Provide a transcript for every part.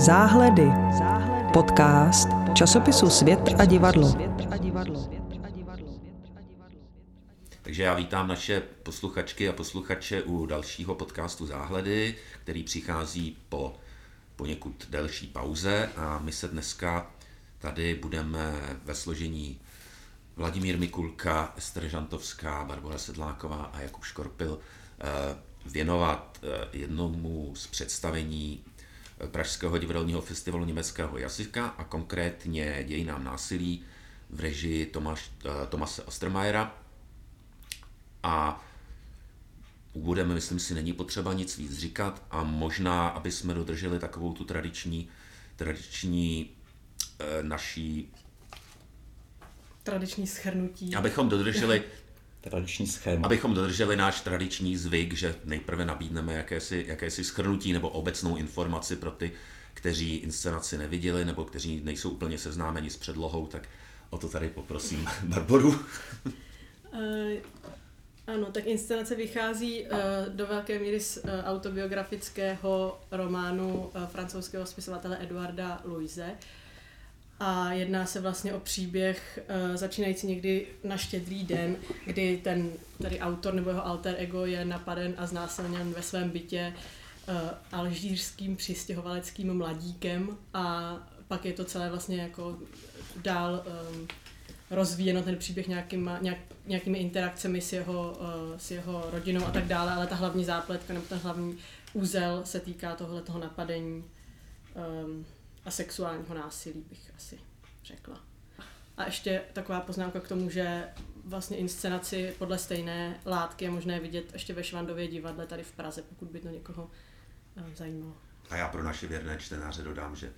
Záhledy. Podcast časopisu Svět a divadlo. Takže já vítám naše posluchačky a posluchače u dalšího podcastu Záhledy, který přichází po poněkud delší pauze a my se dneska tady budeme ve složení Vladimír Mikulka, Ester Žantovská, Barbara Sedláková a Jakub Škorpil eh, věnovat eh, jednomu z představení Pražského divadelního festivalu německého jazyka a konkrétně dějinám násilí v režii Tomáš, eh, Tomase Ostermajera. A úvodem, myslím si, není potřeba nic víc říkat a možná, aby jsme dodrželi takovou tu tradiční, tradiční eh, naší tradiční schrnutí. Abychom dodrželi tradiční schéma. Abychom dodrželi náš tradiční zvyk, že nejprve nabídneme jakési, jakési schrnutí nebo obecnou informaci pro ty, kteří inscenaci neviděli nebo kteří nejsou úplně seznámeni s předlohou, tak o to tady poprosím Barboru. Uh, ano, tak inscenace vychází uh, do velké míry z uh, autobiografického románu uh, francouzského spisovatele Eduarda Louise, a jedná se vlastně o příběh uh, začínající někdy na štědrý den, kdy ten tady autor nebo jeho alter ego je napaden a znásilněn ve svém bytě uh, alžírským přistěhovaleckým mladíkem. A pak je to celé vlastně jako dál um, rozvíjeno ten příběh nějakýma, nějak, nějakými interakcemi s jeho, uh, s jeho rodinou a tak dále, ale ta hlavní zápletka nebo ten hlavní úzel se týká tohle toho napadení. Um, a sexuálního násilí, bych asi řekla. A ještě taková poznámka k tomu, že vlastně inscenaci podle stejné látky je možné vidět ještě ve Švandově divadle tady v Praze, pokud by to někoho eh, zajímalo. A já pro naše věrné čtenáře dodám, že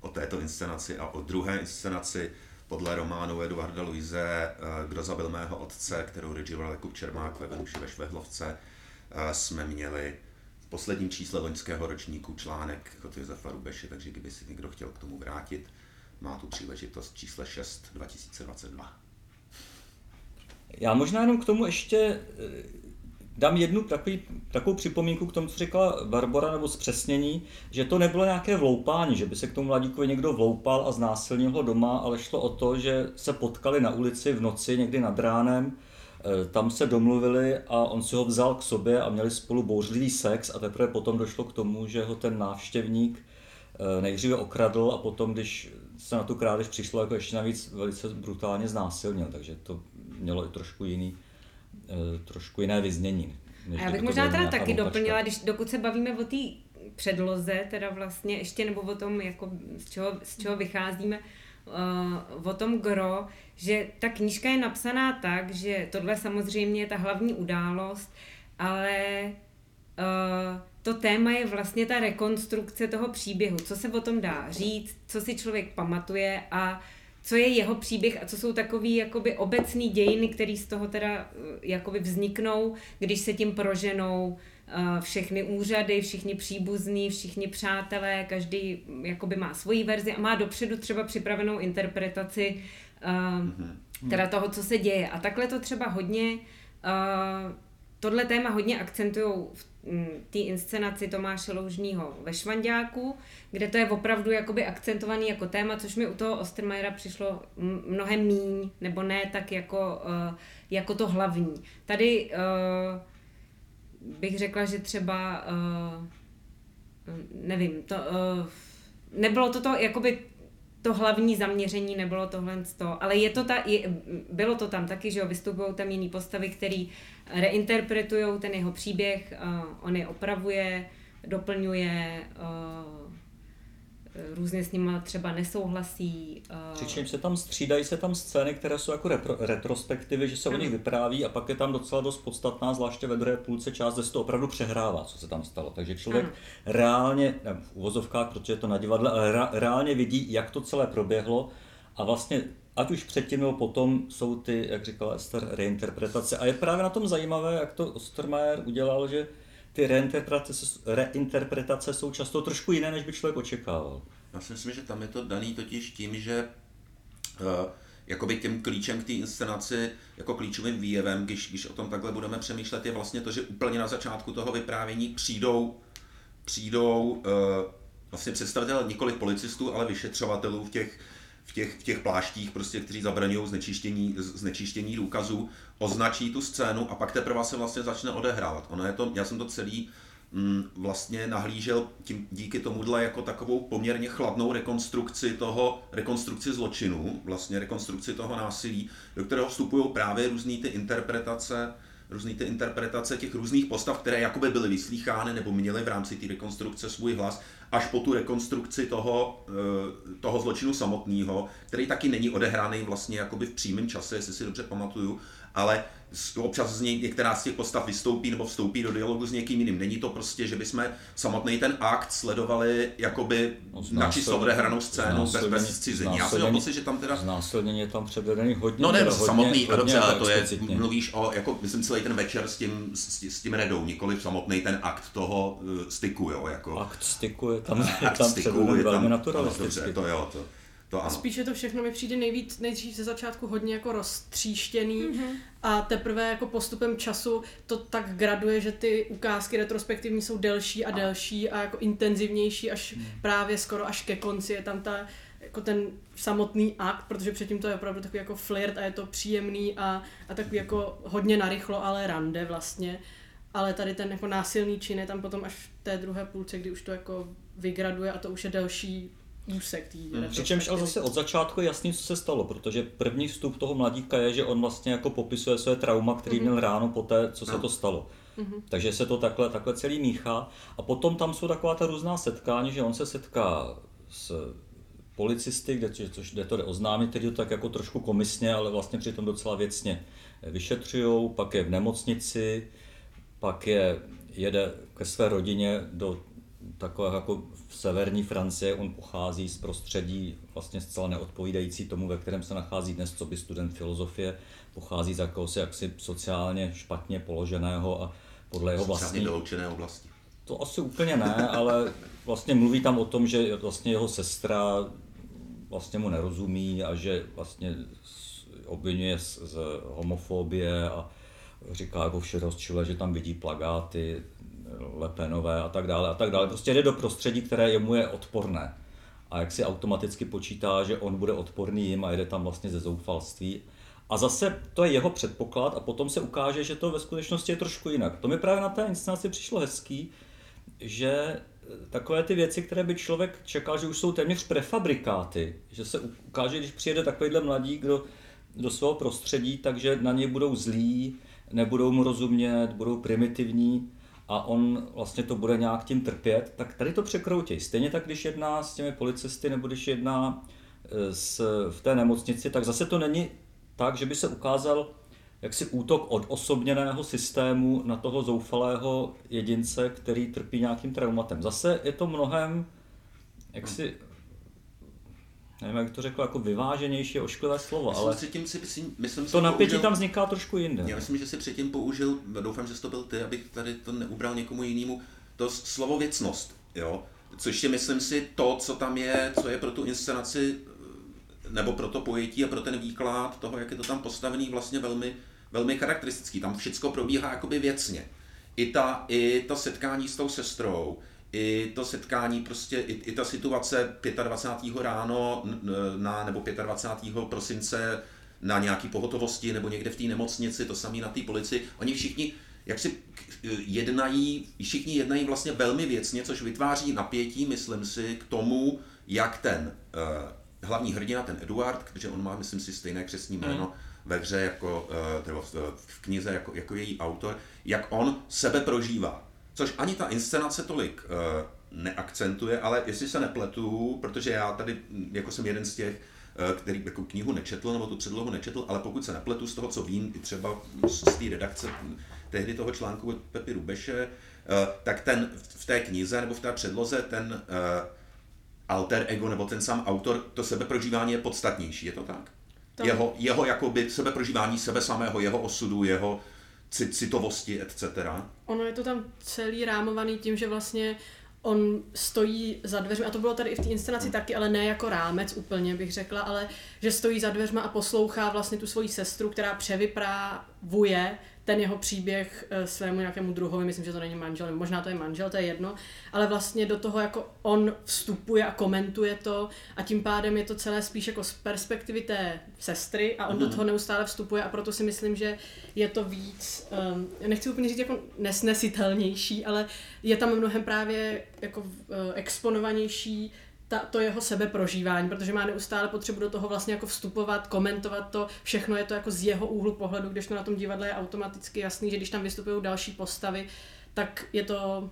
o této inscenaci a o druhé inscenaci podle románu Eduarda Luise eh, Kdo zabil mého otce, kterou režíroval Jakub Čermák ve Venuši ve Švehlovce, eh, jsme měli posledním čísle loňského ročníku článek od Josefa Rubeše, takže kdyby si někdo chtěl k tomu vrátit, má tu příležitost čísle 6 2022. Já možná jenom k tomu ještě eh, dám jednu takový, takovou připomínku k tomu, co říkala Barbara, nebo zpřesnění, že to nebylo nějaké vloupání, že by se k tomu mladíkovi někdo vloupal a znásilnil ho doma, ale šlo o to, že se potkali na ulici v noci, někdy nad ránem, tam se domluvili a on si ho vzal k sobě a měli spolu bouřlivý sex a teprve potom došlo k tomu, že ho ten návštěvník eh, nejdříve okradl a potom, když se na tu krádež přišlo, jako ještě navíc velice brutálně znásilnil, takže to mělo i trošku jiný, eh, trošku jiné vyznění. A já bych možná teda taky doplnila, když, dokud se bavíme o té předloze, teda vlastně ještě nebo o tom, jako z čeho, z čeho vycházíme, o tom gro, že ta knížka je napsaná tak, že tohle samozřejmě je ta hlavní událost, ale uh, to téma je vlastně ta rekonstrukce toho příběhu, co se o tom dá říct, co si člověk pamatuje a co je jeho příběh a co jsou takový jakoby obecný dějiny, které z toho teda uh, jakoby vzniknou, když se tím proženou. uh, všechny úřady, všichni příbuzní, všichni přátelé, každý jakoby má svoji verzi a má dopředu třeba připravenou interpretaci uh, teda toho, co se děje. A takhle to třeba hodně, uh, tohle téma hodně akcentují v mm, té inscenaci Tomáše Loužního ve Švandáku, kde to je opravdu jakoby akcentovaný jako téma, což mi u toho Ostermajera přišlo mnohem míň, nebo ne tak jako, uh, jako to hlavní. Tady uh, bych řekla, že třeba uh, nevím, to, uh, nebylo to to jakoby to hlavní zaměření nebylo tohle to, ale je to ta, je, bylo to tam taky, že jo, vystupují tam jiný postavy, který reinterpretují ten jeho příběh, uh, on je opravuje, doplňuje, uh, různě s nimi třeba nesouhlasí. Uh... Přičemž se tam střídají se tam scény, které jsou jako repro, retrospektivy, že se ano. o nich vypráví a pak je tam docela dost podstatná, zvláště ve druhé půlce část, kde se to opravdu přehrává, co se tam stalo. Takže člověk ano. reálně, ne, v uvozovkách, protože je to na divadle, ale reálně vidí, jak to celé proběhlo a vlastně ať už předtím nebo potom jsou ty, jak říkala Esther, reinterpretace. A je právě na tom zajímavé, jak to Ostermayer udělal, že ty reinterpretace, reinterpretace jsou často trošku jiné, než by člověk očekával. Já si myslím, že tam je to daný totiž tím, že uh, jakoby tím klíčem k té inscenaci, jako klíčovým výjevem, když, když o tom takhle budeme přemýšlet, je vlastně to, že úplně na začátku toho vyprávění přijdou, přijdou uh, vlastně představitel nikoli policistů, ale vyšetřovatelů v těch, v těch, v těch pláštích, prostě, kteří zabraňují znečištění, znečištění důkazů, označí tu scénu a pak teprve se vlastně začne odehrávat. Ono je to, já jsem to celý mm, vlastně nahlížel tím, díky tomuhle jako takovou poměrně chladnou rekonstrukci toho, rekonstrukci zločinu, vlastně rekonstrukci toho násilí, do kterého vstupují právě různé ty interpretace, různé ty interpretace těch různých postav, které jakoby byly vyslýchány nebo měly v rámci té rekonstrukce svůj hlas, až po tu rekonstrukci toho, eh, toho zločinu samotného, který taky není odehraný vlastně jakoby v přímém čase, jestli si dobře pamatuju, ale občas z něj některá z těch postav vystoupí nebo vstoupí do dialogu s někým jiným. Není to prostě, že bychom samotný ten akt sledovali jakoby no, na čisto odehranou scénu bez, bez scizení. Já jsem měl pocit, že tam teda... Znásilnění je tam předvedený hodně. No ne, hodně, samotný, hodně, dobře, ale to je, mluvíš o, jako, myslím celý ten večer s tím, s, s tím redou, nikoli samotný ten akt toho uh, styku, jo, jako. Akt styku je tam, je tam styku, je velmi naturalistický. Dobře, to jo, to. To ano. Spíše to všechno mi přijde nejvíc, nejdřív ze začátku hodně jako roztříštěný mm-hmm. a teprve jako postupem času to tak graduje, že ty ukázky retrospektivní jsou delší a delší a jako intenzivnější až mm. právě skoro až ke konci je tam ta jako ten samotný akt, protože předtím to je opravdu takový jako flirt a je to příjemný a, a takový jako hodně narychlo, ale rande vlastně. Ale tady ten jako násilný čin je tam potom až v té druhé půlce, kdy už to jako vygraduje a to už je delší úsek tý hmm. Přičemž ale zase od začátku je jasný, co se stalo, protože první vstup toho mladíka je, že on vlastně jako popisuje své trauma, který mm-hmm. měl ráno po té, co se no. to stalo. Mm-hmm. Takže se to takhle, takhle celý míchá. A potom tam jsou taková ta různá setkání, že on se setká s policisty, kde, což, kde to jde oznámit, který to tak jako trošku komisně, ale vlastně přitom docela věcně vyšetřují, pak je v nemocnici, pak je, jede ke své rodině do takové jako v severní Francie, on pochází z prostředí vlastně zcela neodpovídající tomu, ve kterém se nachází dnes, co by student filozofie, pochází z jakéhosi jaksi sociálně špatně položeného a podle jeho vlastní... vyloučené oblasti. To asi úplně ne, ale vlastně mluví tam o tom, že vlastně jeho sestra vlastně mu nerozumí a že vlastně obvinuje z, z homofobie a říká jako vše rozčile, že tam vidí plagáty Lepenové a tak dále a tak dále. Prostě jde do prostředí, které jemu je odporné. A jak si automaticky počítá, že on bude odporný jim a jde tam vlastně ze zoufalství. A zase to je jeho předpoklad a potom se ukáže, že to ve skutečnosti je trošku jinak. To mi právě na té inscenaci přišlo hezký, že takové ty věci, které by člověk čekal, že už jsou téměř prefabrikáty, že se ukáže, když přijede takovýhle mladík do, do svého prostředí, takže na ně budou zlí, nebudou mu rozumět, budou primitivní a on vlastně to bude nějak tím trpět, tak tady to překroutí. Stejně tak, když jedná s těmi policisty nebo když jedná e, s, v té nemocnici, tak zase to není tak, že by se ukázal jaksi útok od osobněného systému na toho zoufalého jedince, který trpí nějakým traumatem. Zase je to mnohem jaksi nevím, jak to řekl, jako vyváženější, ošklivé slovo, myslím ale si tím si, myslím, myslím, to napětí použil, tam vzniká trošku jinde. Já myslím, že si předtím použil, doufám, že jsi to byl ty, abych tady to neubral někomu jinému, to slovo věcnost, jo? což je, myslím si, to, co tam je, co je pro tu inscenaci nebo pro to pojetí a pro ten výklad toho, jak je to tam postavený, vlastně velmi, velmi charakteristický. Tam všechno probíhá jakoby věcně. I ta, I to setkání s tou sestrou, i to setkání, prostě i, i ta situace 25. ráno na, nebo 25. prosince na nějaký pohotovosti nebo někde v té nemocnici, to samé na té policii, oni všichni jak si jednají, všichni jednají vlastně velmi věcně, což vytváří napětí, myslím si, k tomu, jak ten uh, hlavní hrdina, ten Eduard, protože on má, myslím si, stejné křesní jméno mm. ve hře, jako, uh, v, v knize jako, jako její autor, jak on sebe prožívá což ani ta inscenace tolik uh, neakcentuje, ale jestli se nepletu, protože já tady hm, jako jsem jeden z těch, uh, který jako knihu nečetl nebo tu předlohu nečetl, ale pokud se nepletu z toho, co vím, i třeba z, té redakce hm, tehdy toho článku od Pepi Rubeše, uh, tak ten v té knize nebo v té předloze ten alter ego nebo ten sám autor, to sebeprožívání je podstatnější, je to tak? To... Jeho, jeho jakoby sebeprožívání sebe samého, jeho osudu, jeho citovosti, etc. Ono je to tam celý rámovaný tím, že vlastně on stojí za dveřmi, a to bylo tady i v té inscenaci taky, ale ne jako rámec úplně bych řekla, ale že stojí za dveřma a poslouchá vlastně tu svoji sestru, která převyprávuje ten jeho příběh eh, svému nějakému druhovi, myslím, že to není manžel, možná to je manžel, to je jedno, ale vlastně do toho jako on vstupuje a komentuje to a tím pádem je to celé spíš jako z perspektivy té sestry a on mm. do mhm. toho neustále vstupuje a proto si myslím, že je to víc, um, nechci úplně říct jako nesnesitelnější, ale je tam mnohem právě jako uh, exponovanější ta, to jeho sebeprožívání, protože má neustále potřebu do toho vlastně jako vstupovat, komentovat to, všechno je to jako z jeho úhlu pohledu, když to na tom divadle je automaticky jasný, že když tam vystupují další postavy, tak je to,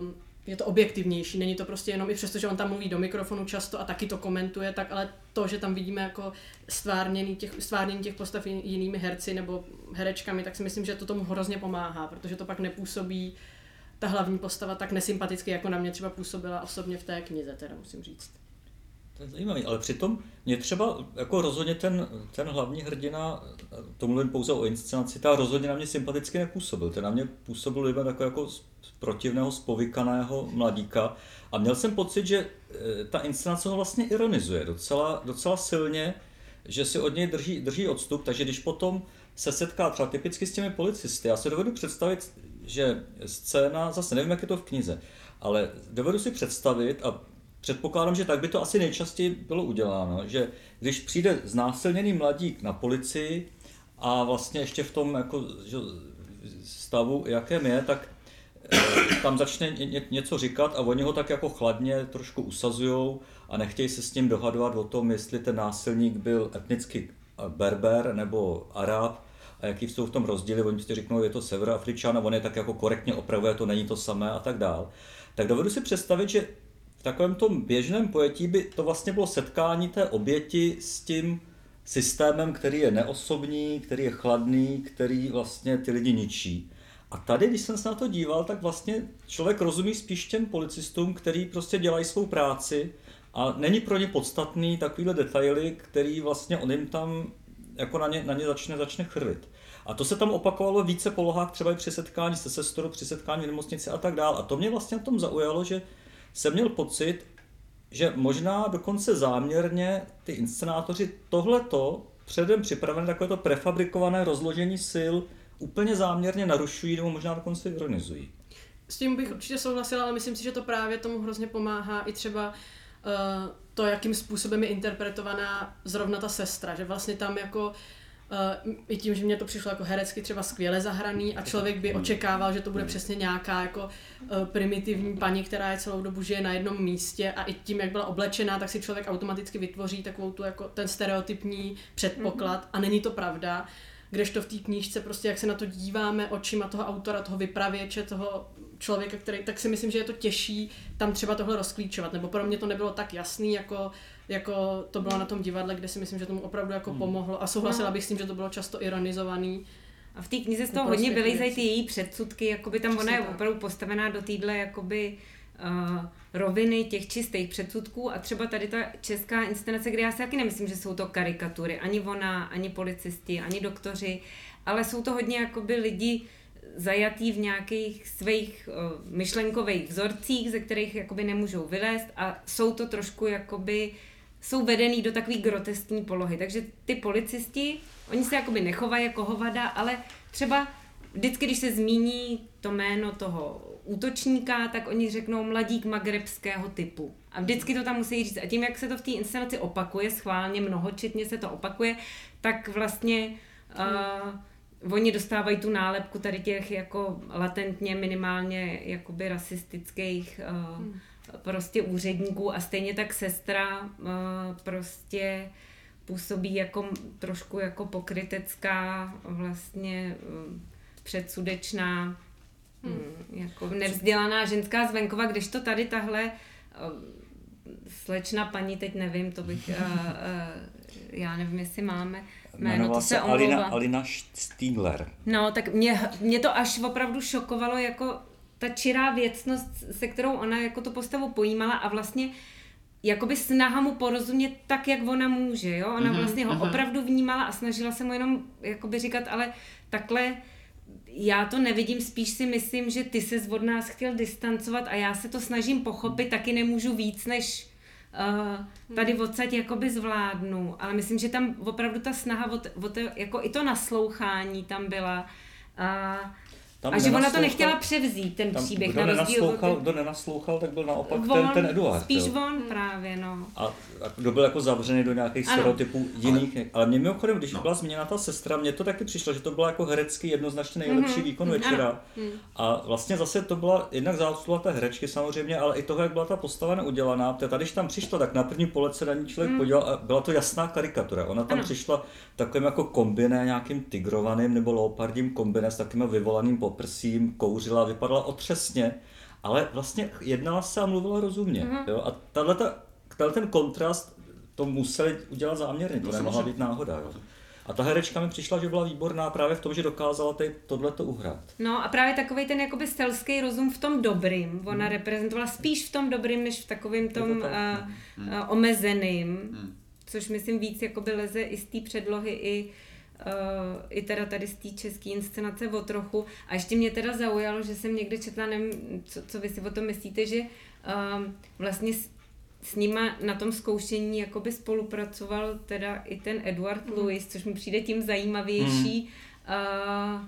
um, je to objektivnější, není to prostě jenom, i přesto, že on tam mluví do mikrofonu často a taky to komentuje, tak ale to, že tam vidíme jako stvárnění těch, stvárnění těch postav jinými herci nebo herečkami, tak si myslím, že to tomu hrozně pomáhá, protože to pak nepůsobí uh, ta hlavní postava tak nesympaticky, jako na mě třeba působila osobně v té knize, teda musím říct. To je zajímavé, ale přitom mě třeba jako rozhodně ten, ten hlavní hrdina, to mluvím pouze o inscenaci, ta rozhodně na mě sympaticky nepůsobil. Ten na mě působil lidem jako, jako protivného, spovykaného mladíka. A měl jsem pocit, že e, ta inscenace ho vlastně ironizuje docela, docela silně, že si od něj drží, drží odstup, takže když potom se setká třeba typicky s těmi policisty, já se dovedu představit, že scéna, zase nevím, jak je to v knize, ale dovedu si představit a předpokládám, že tak by to asi nejčastěji bylo uděláno, že když přijde znásilněný mladík na policii a vlastně ještě v tom jako, že, stavu, jakém je, tak eh, tam začne ně, něco říkat a oni ho tak jako chladně trošku usazujou a nechtějí se s ním dohadovat o tom, jestli ten násilník byl etnicky berber nebo arab, jaký jsou v tom rozdíly, oni si řeknou, je to severoafričan a on je tak jako korektně opravuje, to není to samé a tak dál. Tak dovedu si představit, že v takovém tom běžném pojetí by to vlastně bylo setkání té oběti s tím systémem, který je neosobní, který je chladný, který vlastně ty lidi ničí. A tady, když jsem se na to díval, tak vlastně člověk rozumí spíš těm policistům, který prostě dělají svou práci a není pro ně podstatný takovýhle detaily, který vlastně on jim tam jako na ně, na ně začne, začne chrlit. A to se tam opakovalo více polohách, třeba i při setkání se sestrou, při setkání v nemocnici a tak dál. A to mě vlastně na tom zaujalo, že jsem měl pocit, že možná dokonce záměrně ty inscenátoři tohleto předem připravené takovéto prefabrikované rozložení sil úplně záměrně narušují nebo možná dokonce ironizují. S tím bych určitě souhlasila, ale myslím si, že to právě tomu hrozně pomáhá i třeba uh, to, jakým způsobem je interpretovaná zrovna ta sestra, že vlastně tam jako Uh, i tím, že mě to přišlo jako herecky třeba skvěle zahraný a člověk by očekával, že to bude přesně nějaká jako uh, primitivní paní, která je celou dobu žije na jednom místě a i tím, jak byla oblečená, tak si člověk automaticky vytvoří takovou tu jako ten stereotypní předpoklad mm-hmm. a není to pravda. Kdežto v té knížce prostě, jak se na to díváme očima toho autora, toho vypravěče, toho člověka, který, tak si myslím, že je to těžší tam třeba tohle rozklíčovat, nebo pro mě to nebylo tak jasný, jako, jako to bylo na tom divadle, kde si myslím, že tomu opravdu jako hmm. pomohlo a souhlasila no. bych s tím, že to bylo často ironizovaný. A v té knize z toho hodně byly ty její předsudky, jakoby tam Přesně ona je opravdu postavená do téhle jakoby uh, roviny těch čistých předsudků a třeba tady ta česká inscenace, kde já si taky nemyslím, že jsou to karikatury, ani ona, ani policisti, ani doktoři, ale jsou to hodně jakoby lidi, zajatý v nějakých svých uh, myšlenkových vzorcích, ze kterých jakoby nemůžou vylézt a jsou to trošku jakoby jsou vedený do takové groteskní polohy. Takže ty policisti, oni se jakoby nechovají jako hovada, ale třeba vždycky, když se zmíní to jméno toho útočníka, tak oni řeknou mladík magrebského typu. A vždycky to tam musí říct. A tím, jak se to v té inscenaci opakuje, schválně, mnohočetně se to opakuje, tak vlastně uh, oni dostávají tu nálepku tady těch jako latentně minimálně jakoby rasistických uh, hmm. prostě úředníků a stejně tak sestra uh, prostě působí jako trošku jako pokrytecká vlastně uh, předsudečná hmm. um, jako nevzdělaná ženská zvenkova, když to tady tahle uh, slečna paní, teď nevím, to bych, uh, uh, já nevím, jestli máme, jméno, to se Alina, Alina Stigler. No, tak mě, mě to až opravdu šokovalo, jako ta čirá věcnost, se kterou ona jako tu postavu pojímala a vlastně jakoby snaha mu porozumět tak, jak ona může, jo? Ona mm-hmm, vlastně ho uh-huh. opravdu vnímala a snažila se mu jenom jakoby říkat, ale takhle já to nevidím, spíš si myslím, že ty se od nás chtěl distancovat a já se to snažím pochopit, taky nemůžu víc, než uh, tady hmm. odsaď jakoby zvládnu, ale myslím, že tam opravdu ta snaha, o, o to, jako i to naslouchání tam byla. Uh, tam a že ona to nechtěla převzít, ten tam, příběh. Kdo, na nenaslouchal, ten... kdo nenaslouchal, tak byl naopak von, ten, ten Eduard. Spíš jo. on právě, no. A, a kdo byl jako zavřený do nějakých ano. stereotypů jiných. Ale, ale mě mimochodem, když no. byla změněna ta sestra, mně to taky přišlo, že to byla jako herecky jednoznačně nejlepší mm-hmm. výkon večera. Ano. A vlastně zase to byla jednak zásluha té herečky samozřejmě, ale i toho, jak byla ta postava neudělaná. Tady, když tam přišla, tak na první pohled se na ní člověk mm. podíval a byla to jasná karikatura. Ona tam ano. přišla takovým jako kombiné nějakým tigrovaným nebo leopardím kombiné s takovým vyvolaným poprsím, kouřila, vypadala otřesně, ale vlastně jednala se a mluvila rozumně. Mm-hmm. Jo? A tato, ten kontrast to museli udělat záměrně, to no, nemohla být náhoda. Jo? A ta herečka mi přišla, že byla výborná právě v tom, že dokázala tady tohleto uhrát. No a právě takový ten jakoby stelský rozum v tom dobrým. Ona hmm. reprezentovala spíš v tom dobrým, než v takovém tom to uh, hmm. uh, omezeným. Hmm. Což myslím víc jakoby leze i z té předlohy i Uh, i teda tady z té české inscenace o trochu. A ještě mě teda zaujalo, že jsem někde četla, nevím, co, co vy si o tom myslíte, že uh, vlastně s, s nima na tom zkoušení jakoby spolupracoval teda i ten Edward mm. Lewis, což mi přijde tím zajímavější, mm. uh,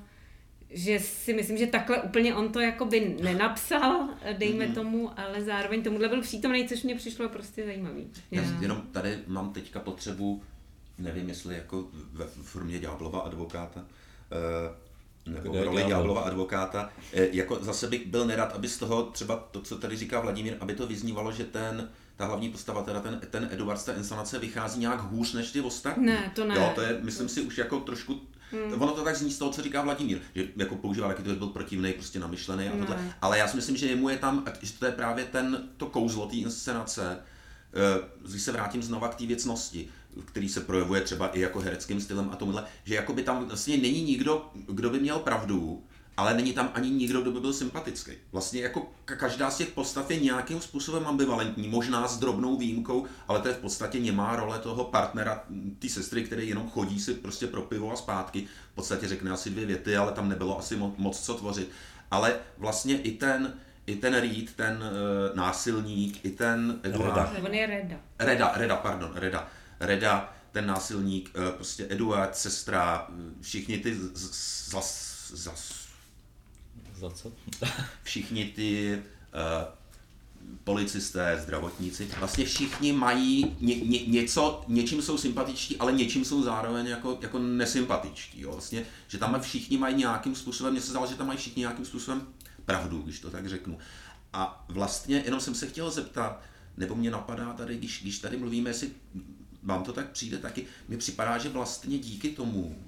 že si myslím, že takhle úplně on to jakoby nenapsal, dejme mm. tomu, ale zároveň tomuhle byl přítomný, což mě přišlo prostě zajímavý. Já jenom tady mám teďka potřebu nevím, jestli jako ve formě ďáblova advokáta, eh, nebo v roli ďáblova advokáta, eh, jako zase bych byl nerad, aby z toho třeba to, co tady říká Vladimír, aby to vyznívalo, že ten ta hlavní postava, teda ten, ten Eduard z té inscenace vychází nějak hůř než ty ostatní. Ne, to ne. Jo, to je, myslím si, už jako trošku Hmm. Ono to tak zní z toho, co říká Vladimír, že jako používá taky to, byl protivný, prostě namyšlený a tohle. Ale já si myslím, že jemu je tam, že to je právě ten, to kouzlo té inscenace, když se vrátím znova k té věcnosti, který se projevuje třeba i jako hereckým stylem a tomuhle, že jako by tam vlastně není nikdo, kdo by měl pravdu, ale není tam ani nikdo, kdo by byl sympatický. Vlastně jako každá z těch postav je nějakým způsobem ambivalentní, možná s drobnou výjimkou, ale to je v podstatě nemá role toho partnera, ty sestry, který jenom chodí si prostě pro pivo a zpátky. V podstatě řekne asi dvě věty, ale tam nebylo asi moc co tvořit. Ale vlastně i ten, i ten Reed, ten uh, násilník, i ten Eduard. Reda. je Reda. Reda, Reda, pardon, Reda Reda, ten násilník, eh, prostě Eduard, sestra, eh, všichni ty za, za, za co? všichni ty uh, policisté, zdravotníci, vlastně všichni mají ně, ně, něco, něčím jsou sympatičtí, ale něčím jsou zároveň jako, jako nesympatičtí. Jo? Vlastně, že tam všichni mají nějakým způsobem, mně se zdalo, že tam mají všichni nějakým způsobem pravdu, když to tak řeknu. A vlastně jenom jsem se chtěl zeptat, nebo mě napadá tady, když, když tady mluvíme, jestli vám to tak přijde taky. Mně připadá, že vlastně díky tomu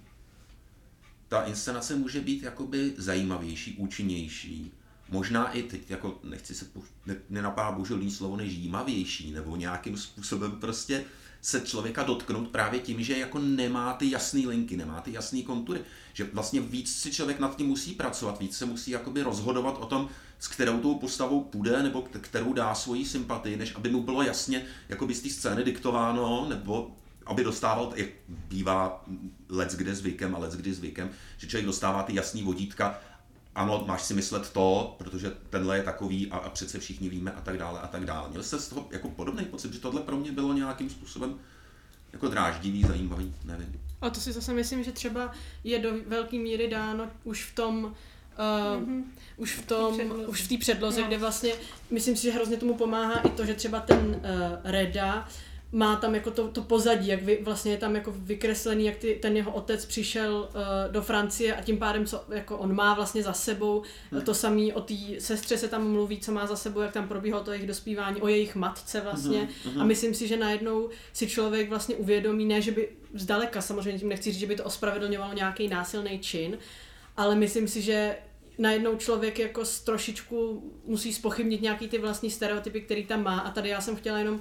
ta inscenace může být jakoby zajímavější, účinnější. Možná i teď, jako nechci se, ne, nenapadá bohužel slovo než jímavější, nebo nějakým způsobem prostě se člověka dotknout právě tím, že jako nemá ty jasné linky, nemá ty jasné kontury. Že vlastně víc si člověk nad tím musí pracovat, víc se musí jakoby rozhodovat o tom, s kterou tou postavou půjde, nebo kterou dá svoji sympatii, než aby mu bylo jasně jakoby z té scény diktováno, nebo aby dostával, jak bývá let kde zvykem a let kdy zvykem, že člověk dostává ty jasný vodítka, ano, máš si myslet to, protože tenhle je takový a, a přece všichni víme a tak dále a tak dále. Měl jste z toho jako podobný pocit, že tohle pro mě bylo nějakým způsobem jako dráždivý, zajímavý, nevím. A to si zase myslím, že třeba je do velké míry dáno už v tom, uh, mm-hmm. už v tom, už v té předloze, no. kde vlastně, myslím si, že hrozně tomu pomáhá i to, že třeba ten uh, Reda má tam jako to, to pozadí, jak vy, vlastně je tam jako vykreslený, jak ty, ten jeho otec přišel uh, do Francie a tím pádem, co jako on má vlastně za sebou, hmm. to samé o té sestře se tam mluví, co má za sebou, jak tam probíhalo to jejich dospívání, o jejich matce vlastně hmm. a myslím si, že najednou si člověk vlastně uvědomí, ne, že by zdaleka, samozřejmě tím nechci říct, že by to ospravedlňovalo nějaký násilný čin, ale myslím si, že najednou člověk jako z trošičku musí spochybnit nějaký ty vlastní stereotypy, který tam má. A tady já jsem chtěla jenom uh,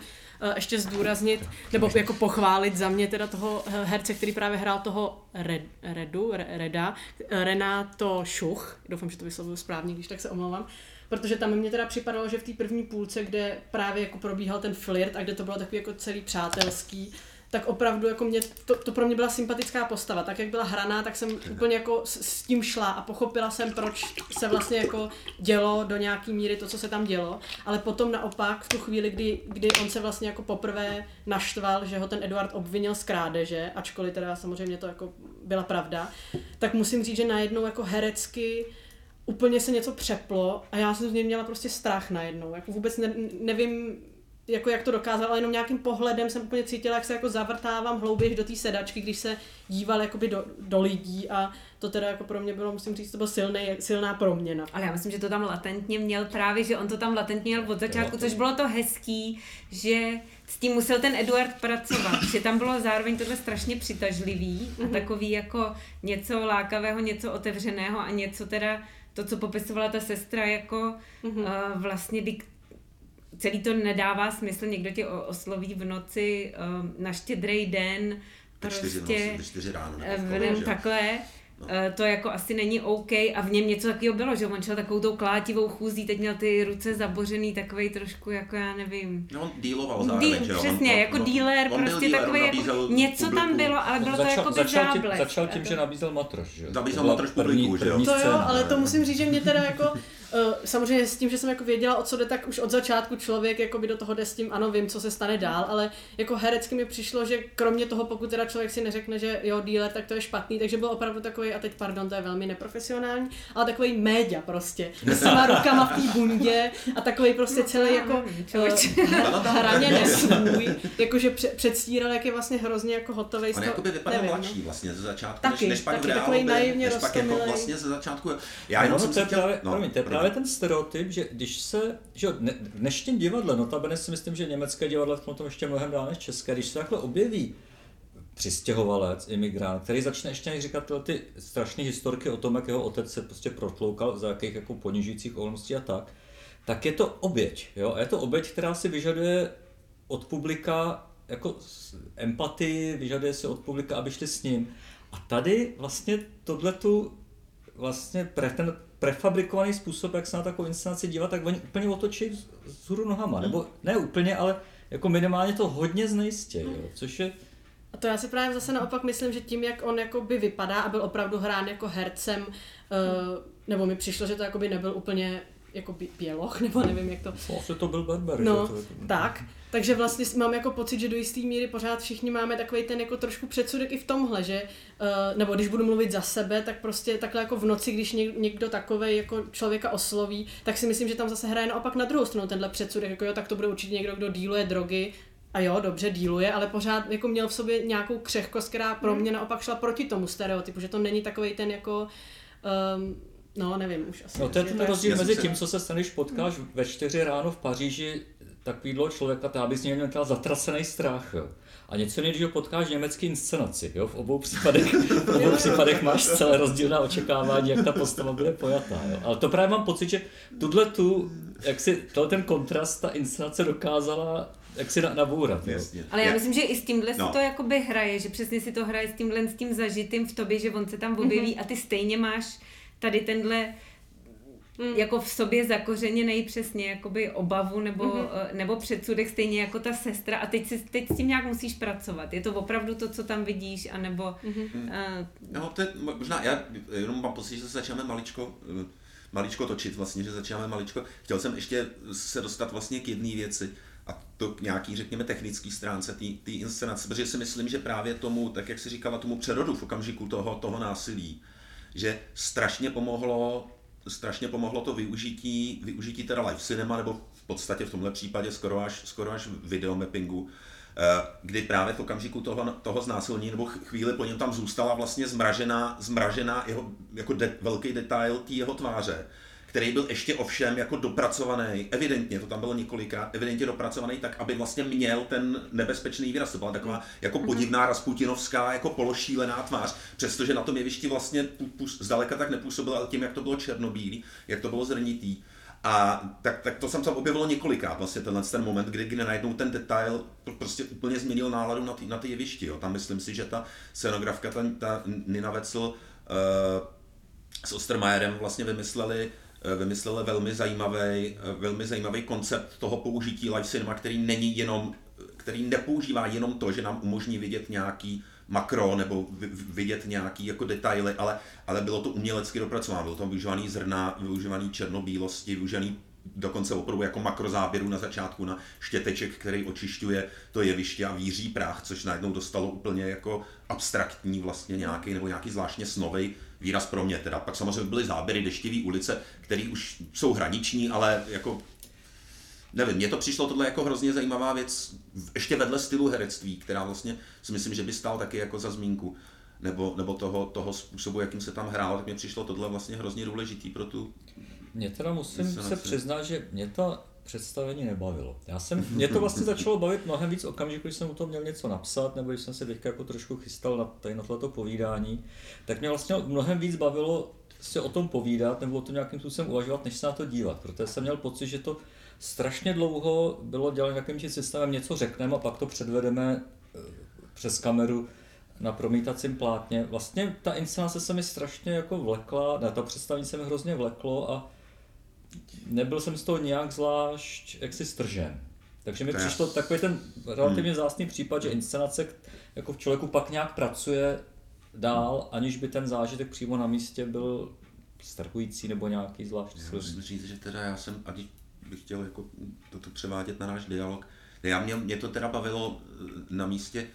ještě zdůraznit, nebo jako pochválit za mě teda toho eh, herce, který právě hrál toho Red, Redu, Reda, Renato Šuch, doufám, že to vyslovuju správně, když tak se omlouvám, protože tam mě teda připadalo, že v té první půlce, kde právě jako probíhal ten flirt a kde to bylo takový jako celý přátelský, tak opravdu jako mě, to, to pro mě byla sympatická postava. Tak jak byla hraná, tak jsem úplně jako s, s tím šla a pochopila jsem, proč se vlastně jako dělo do nějaký míry to, co se tam dělo. Ale potom naopak v tu chvíli, kdy, kdy on se vlastně jako poprvé naštval, že ho ten Eduard obvinil z krádeže, ačkoliv teda samozřejmě to jako byla pravda, tak musím říct, že najednou jako herecky úplně se něco přeplo a já jsem z něj měla prostě strach najednou. Jako vůbec ne, nevím, jako jak to dokázal, ale jenom nějakým pohledem jsem úplně cítila, jak se jako zavrtávám hlouběji do té sedačky, když se díval jakoby do, do lidí a to teda jako pro mě bylo, musím říct, to byla silný, silná proměna. Ale já myslím, že to tam latentně měl právě, že on to tam latentně měl od začátku, což bylo to hezký, že s tím musel ten Eduard pracovat, že tam bylo zároveň tohle strašně přitažlivý a mhm. takový jako něco lákavého, něco otevřeného a něco teda to, co popisovala ta sestra, jako mm-hmm. uh, vlastně dik- celý to nedává smysl, někdo tě osloví v noci uh, na štědrý den, prostě čtyři, čtyři ráno, uh, takhle, No. Eh, to jako asi není OK a v něm něco takového bylo, že on šel takovou tou klátivou chůzí, teď měl ty ruce zabořený, takový trošku jako já nevím. No on díloval zároveň, že jo? Přesně, on, jako no, díler, prostě dealer, takový jako, něco publiku. tam bylo, ale bylo začal, to jako začal záblesk. Tím, začal tím, že nabízel matroš, že Nabízel matroš publiku, že jo? To jo, ale to musím říct, že mě teda jako samozřejmě s tím, že jsem jako věděla, o co jde, tak už od začátku člověk jako by do toho jde s tím, ano, vím, co se stane dál, ale jako herecky mi přišlo, že kromě toho, pokud teda člověk si neřekne, že jo, dealer, tak to je špatný, takže byl opravdu takový, a teď pardon, to je velmi neprofesionální, ale takový média prostě, s těma rukama v té bundě a takový prostě celý jako uh, hraně nesvůj, jakože předstíral, jak je vlastně hrozně jako hotový. On jako by vypadal no. mladší vlastně ze začátku, taky, než, než pak taky, v takový naivně než pak jako vlastně ze začátku. Já jenom no, jsem to je chtěl, právě, no, promiň, právě ten stereotyp, že když se, že v dnešním divadle, notabene si myslím, že německé divadlo v tom ještě mnohem dál než české, když se takhle objeví přistěhovalec, imigrant, který začne ještě říkat tyhle ty strašné historky o tom, jak jeho otec se prostě protloukal za jakých jako ponižujících okolností a tak, tak je to oběť. Jo? A je to oběť, která si vyžaduje od publika jako empatii, vyžaduje si od publika, aby šli s ním. A tady vlastně tohle tu vlastně pre, ten prefabrikovaný způsob, jak se na takovou inscenaci dívat, tak oni úplně otočí vzhůru nohama. Hmm. Nebo ne úplně, ale jako minimálně to hodně znejistě, jo, což je... A to já si právě zase naopak myslím, že tím, jak on jako by vypadá a byl opravdu hrán jako hercem, uh, nebo mi přišlo, že to jako by nebyl úplně jako běloch, nebo nevím, jak to... Vlastně to byl Barber. No, že? To, to... tak. Takže vlastně mám jako pocit, že do jisté míry pořád všichni máme takový ten jako trošku předsudek i v tomhle, že, uh, nebo když budu mluvit za sebe, tak prostě takhle jako v noci, když někdo takový jako člověka osloví, tak si myslím, že tam zase hraje naopak na druhou stranu tenhle předsudek, jako jo, tak to bude určitě někdo, kdo díluje drogy, a jo, dobře díluje, ale pořád jako měl v sobě nějakou křehkost, která pro hmm. mě naopak šla proti tomu stereotypu, že to není takový ten jako um, No, nevím už asi. No to je ten rozdíl mezi tím, co se stane, když potkáš ve čtyři ráno v Paříži takovýhle člověka, to bys měl měl zatracený strach. Jo. A něco když ho potkáš německý inscenaci. Jo? V obou případech, v obou případech máš celé rozdílná očekávání, jak ta postava bude pojatá. Jo? Ale to právě mám pocit, že tuhle tu, jak si, ten kontrast ta inscenace dokázala jak si nabourat. Jasně. Ale já myslím, že i s tímhle no. si to jakoby hraje, že přesně si to hraje s tímhle s tím zažitým v tobě, že on se tam objeví mm-hmm. a ty stejně máš tady tenhle mm. jako v sobě zakořeněný přesně jakoby obavu nebo, mm-hmm. nebo předsudek stejně jako ta sestra a teď, si, teď s tím nějak musíš pracovat. Je to opravdu to, co tam vidíš, anebo... Mm-hmm. Uh, no to je možná, já jenom mám pocit, že se začínáme maličko eh, maličko točit vlastně, že začínáme maličko. Chtěl jsem ještě se dostat vlastně k jedné věci a to k nějaký, řekněme, technický stránce té inscenace, protože si myslím, že právě tomu, tak jak si říkala, tomu přerodu v okamžiku toho, toho násilí, že strašně pomohlo, strašně pomohlo to využití, využití teda live cinema, nebo v podstatě v tomhle případě skoro až, skoro až videomappingu, eh, kdy právě v okamžiku toho, toho znásilnění nebo chvíli po něm tam zůstala vlastně zmražená, zmražená jeho, jako de, velký detail té jeho tváře který byl ještě ovšem jako dopracovaný, evidentně, to tam bylo několikrát, evidentně dopracovaný tak, aby vlastně měl ten nebezpečný výraz. To byla taková jako mhm. podivná rasputinovská, jako pološílená tvář, přestože na tom jevišti vlastně zdaleka tak nepůsobil, ale tím, jak to bylo černobílý, jak to bylo zrnitý. A tak, tak to jsem tam objevilo několikrát, vlastně tenhle ten moment, kdy, kdy najednou ten detail prostě úplně změnil náladu na ty, na ty jevišti. Jo. Tam myslím si, že ta scenografka, ta, ta Nina Vecl uh, s Ostermajerem vlastně vymysleli Eh, vymysleli velmi zajímavý, eh, velmi zajímavý koncept toho použití live cinema, který není jenom který nepoužívá jenom to, že nám umožní vidět nějaký makro nebo vidět nějaký jako detaily, ale, ale bylo to umělecky dopracováno. Bylo tam využívaný zrna, využívaný černobílosti, využívaný dokonce opravdu jako makrozáběru na začátku na štěteček, který očišťuje to jeviště a víří prach, což najednou dostalo úplně jako abstraktní vlastně nějaký nebo nějaký zvláštně snovej výraz pro mě teda. Pak samozřejmě byly záběry deštivý ulice, které už jsou hraniční, ale jako nevím, mně to přišlo tohle jako hrozně zajímavá věc, ještě vedle stylu herectví, která vlastně si myslím, že by stál taky jako za zmínku, nebo, nebo toho, toho způsobu, jakým se tam hrál, tak mně přišlo tohle vlastně hrozně důležitý pro tu Mě teda musím se přiznat, že mě to představení nebavilo. Já jsem, mě to vlastně začalo bavit mnohem víc okamžiku, když jsem u toho měl něco napsat, nebo když jsem se teďka jako trošku chystal na, tady na tohleto povídání, tak mě vlastně mnohem víc bavilo si o tom povídat, nebo o tom nějakým způsobem uvažovat, než se na to dívat, protože jsem měl pocit, že to strašně dlouho bylo dělat nějakým systémem, něco řekneme a pak to předvedeme eh, přes kameru na promítacím plátně. Vlastně ta inscenace se mi strašně jako vlekla, ne, ta představení se mi hrozně vleklo a nebyl jsem z toho nějak zvlášť jaksi stržen. Takže mi přišlo takový ten relativně hmm. zásný případ, že inscenace jako v člověku pak nějak pracuje dál, aniž by ten zážitek přímo na místě byl strhující nebo nějaký zvláštní. Musím říct, že teda já jsem, a bych chtěl jako toto převádět na náš dialog, já mě, mě to teda bavilo eh, na místě,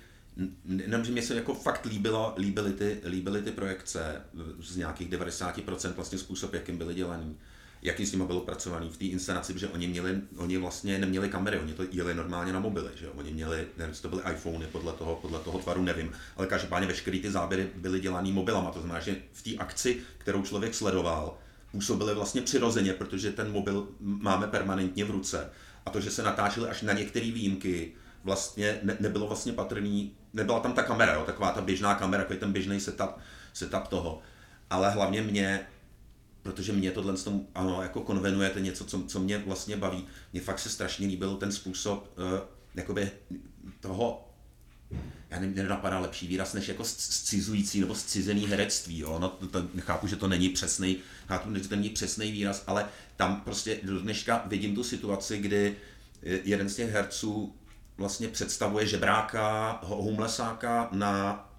Jenom, že mě se jako fakt líbilo, líbily, ty, líbily ty projekce z nějakých 90% vlastně způsob, jakým byly dělaný jaký s nimi bylo pracovaný v té inscenaci, že oni, měli, oni vlastně neměli kamery, oni to jeli normálně na mobily, že oni měli, nevím, to byly iPhony podle toho, podle toho tvaru, nevím, ale každopádně veškeré ty záběry byly dělané mobilama, to znamená, že v té akci, kterou člověk sledoval, působily vlastně přirozeně, protože ten mobil máme permanentně v ruce. A to, že se natáčely až na některé výjimky, vlastně ne, nebylo vlastně patrný, nebyla tam ta kamera, jo, taková ta běžná kamera, jako ten běžný setup, setup toho. Ale hlavně mě protože mě tohle tom, ano, jako konvenujete něco, co, co mě vlastně baví. Mně fakt se strašně líbil ten způsob uh, jakoby toho, já nevím, nenapadá lepší výraz, než jako scizující nebo scizený herectví. Jo? No, to, to, chápu, že to není přesný, chápu, že to není přesný výraz, ale tam prostě do dneška vidím tu situaci, kdy jeden z těch herců vlastně představuje žebráka, homelessáka na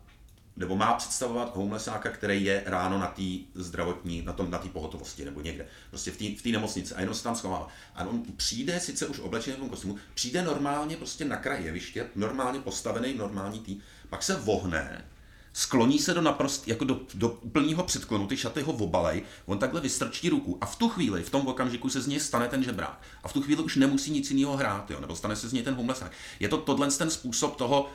nebo má představovat homelessáka, který je ráno na té zdravotní, na tom, na té pohotovosti nebo někde, prostě v té nemocnici a jenom se tam schovává. A on přijde, sice už oblečený v tom kostýmu, přijde normálně prostě na kraj jeviště, normálně postavený, normální tý, pak se vohne, skloní se do naprost, jako do, do úplného předklonu, ty šaty ho obalej, on takhle vystrčí ruku a v tu chvíli, v tom okamžiku se z něj stane ten žebrák. A v tu chvíli už nemusí nic jiného hrát, jo, nebo stane se z něj ten homelessák. Je to tohle ten způsob toho,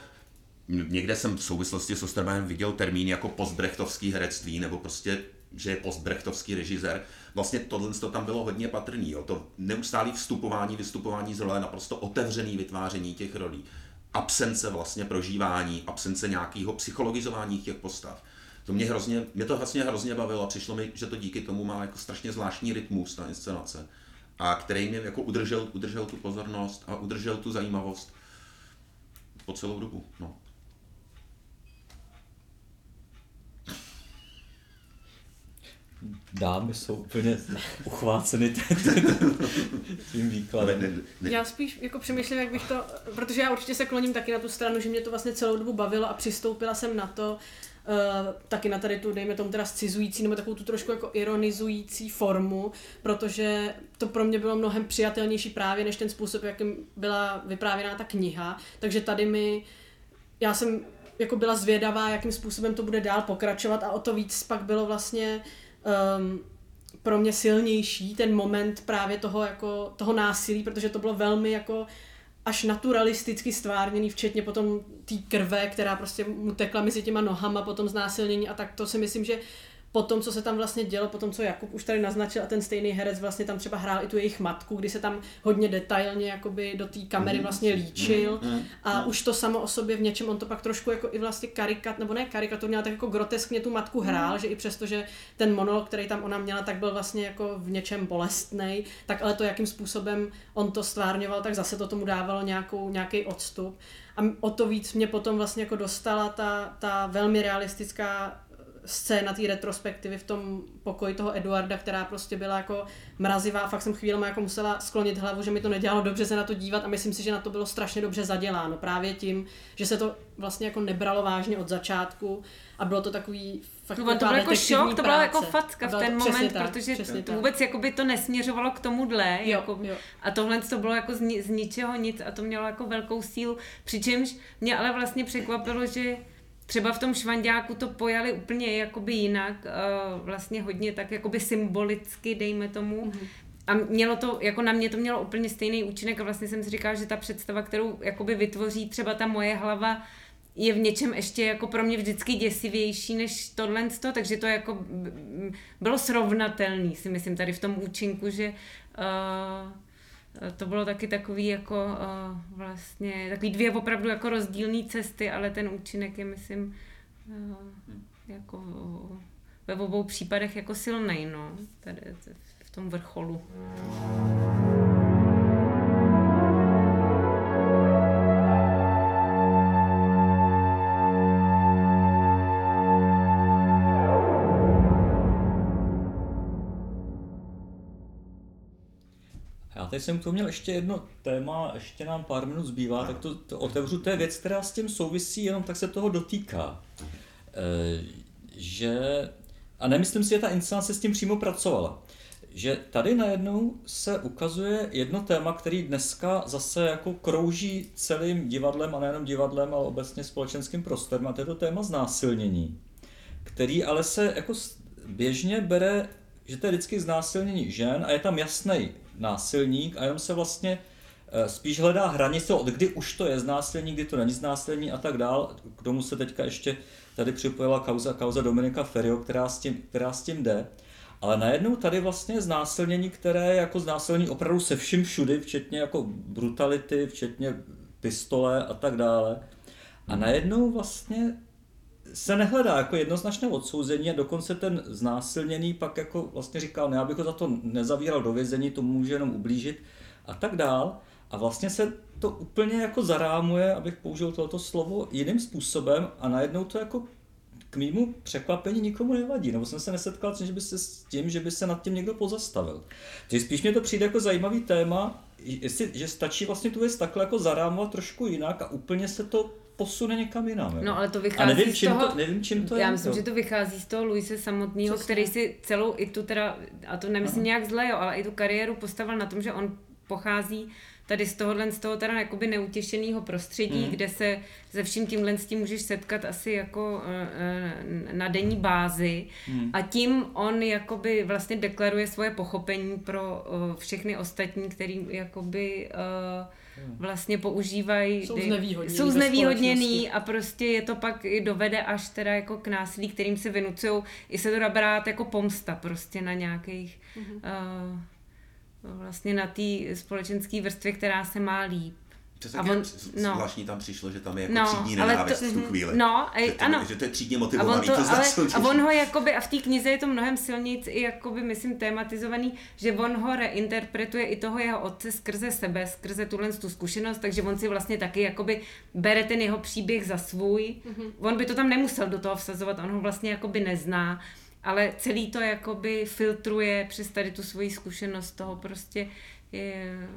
někde jsem v souvislosti s Ostermanem viděl termín jako postbrechtovský herectví, nebo prostě, že je postbrechtovský režisér. Vlastně tohle to tam bylo hodně patrný. Jo. To neustálé vstupování, vystupování z role, naprosto otevřený vytváření těch rolí. Absence vlastně prožívání, absence nějakého psychologizování těch postav. To mě, hrozně, mě to vlastně hrozně bavilo a přišlo mi, že to díky tomu má jako strašně zvláštní rytmus, ta inscenace. A který mě jako udržel, udržel tu pozornost a udržel tu zajímavost po celou dobu. No. Dámy jsou úplně uchváceny tím výkladem. Já spíš jako přemýšlím, jak bych to, protože já určitě se kloním taky na tu stranu, že mě to vlastně celou dobu bavilo a přistoupila jsem na to, Uh, taky na tady tu, dejme tomu teda scizující nebo takovou tu trošku jako ironizující formu, protože to pro mě bylo mnohem přijatelnější právě než ten způsob, jakým byla vyprávěná ta kniha. Takže tady mi, já jsem jako byla zvědavá, jakým způsobem to bude dál pokračovat a o to víc pak bylo vlastně um, pro mě silnější ten moment právě toho, jako, toho násilí, protože to bylo velmi jako až naturalisticky stvárněný, včetně potom té krve, která prostě mu tekla mezi těma nohama, potom znásilnění a tak to si myslím, že po tom, co se tam vlastně dělo, po tom, co Jakub už tady naznačil a ten stejný herec vlastně tam třeba hrál i tu jejich matku, kdy se tam hodně detailně jakoby do té kamery mhm. vlastně líčil mhm. a mhm. už to samo o sobě v něčem, on to pak trošku jako i vlastně karikat, nebo ne karikaturně, ale tak jako groteskně tu matku hrál, že i přesto, že ten monolog, který tam ona měla, tak byl vlastně jako v něčem bolestný, tak ale to, jakým způsobem on to stvárňoval, tak zase to tomu dávalo nějakou, nějaký odstup. A o to víc mě potom vlastně jako dostala ta, ta velmi realistická scéna té retrospektivy v tom pokoji toho Eduarda, která prostě byla jako mrazivá, fakt jsem chvíli jako musela sklonit hlavu, že mi to nedělalo dobře se na to dívat a myslím si, že na to bylo strašně dobře zaděláno. Právě tím, že se to vlastně jako nebralo vážně od začátku a bylo to takový fakt no, to bylo jako šok, to bylo jako facka v ten moment, tak, protože to vůbec jako by to nesměřovalo k tomuhle. Jo, jako, jo. A tohle to bylo jako z, z ničeho nic a to mělo jako velkou sílu. Přičemž mě ale vlastně překvapilo, že třeba v tom švandáku to pojali úplně jakoby jinak, uh, vlastně hodně tak jakoby symbolicky, dejme tomu. Mm-hmm. A mělo to, jako na mě to mělo úplně stejný účinek a vlastně jsem si říkala, že ta představa, kterou jakoby vytvoří třeba ta moje hlava, je v něčem ještě jako pro mě vždycky děsivější než tohle, takže to jako bylo srovnatelný, si myslím, tady v tom účinku, že uh, to bylo taky takový jako uh, vlastně, takový dvě opravdu jako rozdílné cesty, ale ten účinek je, myslím, uh, jako ve obou případech jako silný, no, tady v tom vrcholu. Teď jsem tu měl ještě jedno téma, ještě nám pár minut zbývá, tak to, to otevřu. To je věc, která s tím souvisí, jenom tak se toho dotýká. E, že, a nemyslím si, že ta inscenace s tím přímo pracovala. Že tady najednou se ukazuje jedno téma, který dneska zase jako krouží celým divadlem, a nejenom divadlem, ale obecně společenským prostorem, a to je to téma znásilnění, který ale se jako běžně bere, že to je vždycky znásilnění žen a je tam jasný násilník a jenom se vlastně eh, spíš hledá hranice, od kdy už to je znásilní, kdy to není znásilní a tak dál. K tomu se teďka ještě tady připojila kauza, kauza Dominika Ferio, která s tím, která s tím jde. Ale najednou tady vlastně znásilnění, které je jako znásilnění opravdu se vším všudy, včetně jako brutality, včetně pistole a tak dále. A najednou vlastně se nehledá jako jednoznačné odsouzení a dokonce ten znásilněný pak jako vlastně říkal, ne, abych ho za to nezavíral do vězení, to může jenom ublížit a tak dál. A vlastně se to úplně jako zarámuje, abych použil toto slovo, jiným způsobem a najednou to jako k mýmu překvapení nikomu nevadí, nebo jsem se nesetkal že by se s tím, že by se nad tím někdo pozastavil. Takže spíš mě to přijde jako zajímavý téma, jestli, že stačí vlastně tu věc takhle jako zarámovat trošku jinak a úplně se to posune někam jinam. No ale to vychází a nevím, čím z toho, to, nevím, čím to já je. myslím, to. že to vychází z toho Luise samotného, který si celou i tu teda, a to nemyslím Aha. nějak zle, jo, ale i tu kariéru postavil na tom, že on pochází tady z tohohle, z toho teda jakoby neutěšeného prostředí, hmm. kde se se vším tímhle s tím můžeš setkat asi jako eh, eh, na denní bázi hmm. a tím on jakoby vlastně deklaruje svoje pochopení pro eh, všechny ostatní, který jakoby hmm. Vlastně používají. Jsou znevýhodněný. Jsou znevýhodněný a prostě je to pak i dovede až teda jako k násilí, kterým se vynucují. I se to dá brát jako pomsta prostě na nějakých hmm. uh, vlastně na té společenské vrstvě, která se má líp. Přesně on, no. zvláštní tam přišlo, že tam je jako no, třídní nenávist to, v tu chvíli. No, že to, ano. Že to je třídně motivovaný, a on to, to ale, A on ho jakoby, a v té knize je to mnohem silnějc i jakoby, myslím, tematizovaný, že on ho reinterpretuje i toho jeho otce skrze sebe, skrze tuhle tu zkušenost, takže on si vlastně taky jakoby bere ten jeho příběh za svůj. Mm-hmm. On by to tam nemusel do toho vsazovat, on ho vlastně jakoby nezná ale celý to jakoby filtruje přes tady tu svoji zkušenost toho prostě je